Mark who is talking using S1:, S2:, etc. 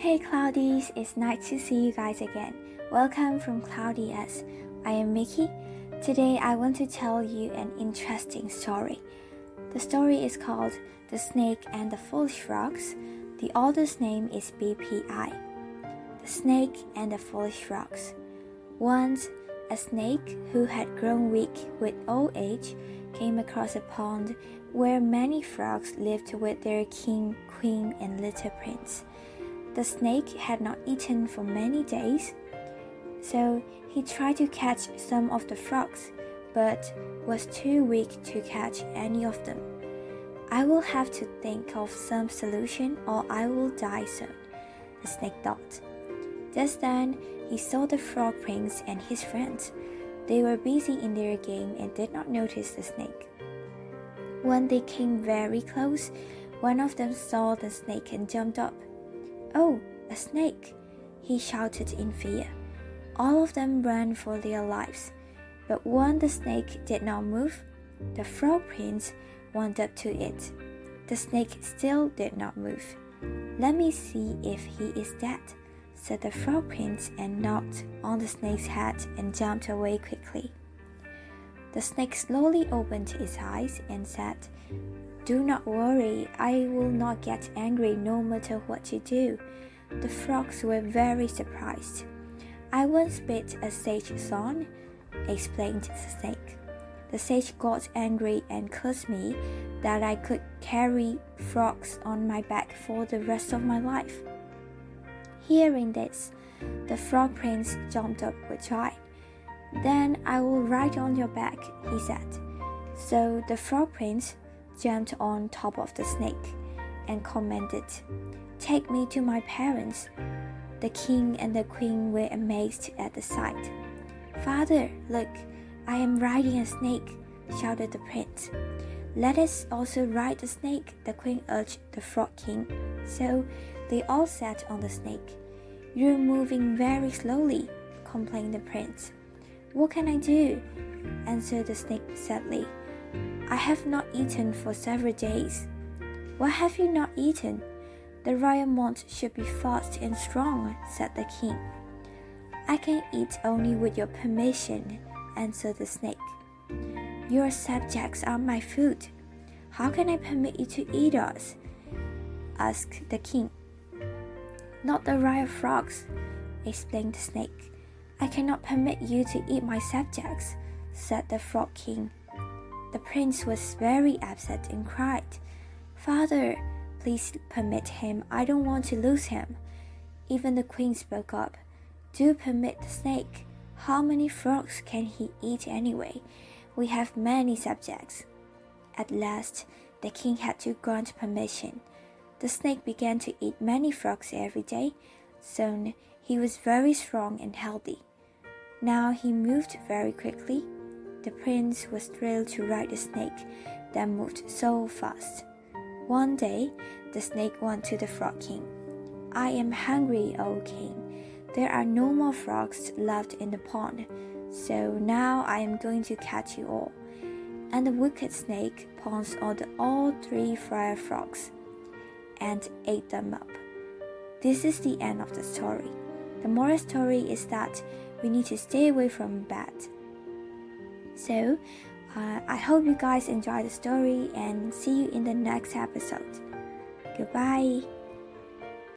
S1: Hey Cloudies, it's nice to see you guys again. Welcome from Cloudy S. I am Micky. Today I want to tell you an interesting story. The story is called The Snake and the Foolish Frogs. The author's name is BPI. The Snake and the Foolish Frogs. Once, a snake who had grown weak with old age came across a pond where many frogs lived with their king, queen, and little prince. The snake had not eaten for many days, so he tried to catch some of the frogs, but was too weak to catch any of them. I will have to think of some solution or I will die soon, the snake thought. Just then, he saw the frog prince and his friends. They were busy in their game and did not notice the snake. When they came very close, one of them saw the snake and jumped up. Oh, a snake! he shouted in fear. All of them ran for their lives. But when the snake did not move, the frog prince went up to it. The snake still did not move. Let me see if he is dead, said the frog prince and knocked on the snake's head and jumped away quickly. The snake slowly opened its eyes and said, Do not worry, I will not get angry no matter what you do. The frogs were very surprised. I once bit a sage swan, explained the snake. The sage got angry and cursed me that I could carry frogs on my back for the rest of my life. Hearing this, the frog prince jumped up with joy. Then I will ride on your back, he said. So the frog prince jumped on top of the snake and commanded, Take me to my parents. The king and the queen were amazed at the sight. Father, look, I am riding a snake, shouted the prince. Let us also ride the snake, the queen urged the frog king. So they all sat on the snake. You're moving very slowly, complained the prince. What can I do? answered the snake sadly. I have not eaten for several days. What have you not eaten? The royal mount should be fast and strong, said the king. I can eat only with your permission, answered the snake. Your subjects are my food. How can I permit you to eat us? asked the king. Not the royal frogs, explained the snake. I cannot permit you to eat my subjects, said the Frog King. The prince was very upset and cried, Father, please permit him. I don't want to lose him. Even the queen spoke up. Do permit the snake. How many frogs can he eat anyway? We have many subjects. At last, the king had to grant permission. The snake began to eat many frogs every day. Soon, he was very strong and healthy. Now he moved very quickly. The prince was thrilled to ride the snake that moved so fast. One day, the snake went to the frog king. I am hungry, O king. There are no more frogs left in the pond, so now I am going to catch you all. And the wicked snake pounced on the all three fire frogs and ate them up. This is the end of the story. The moral story is that we need to stay away from bad. So, uh, I hope you guys enjoy the story and see you in the next episode. Goodbye.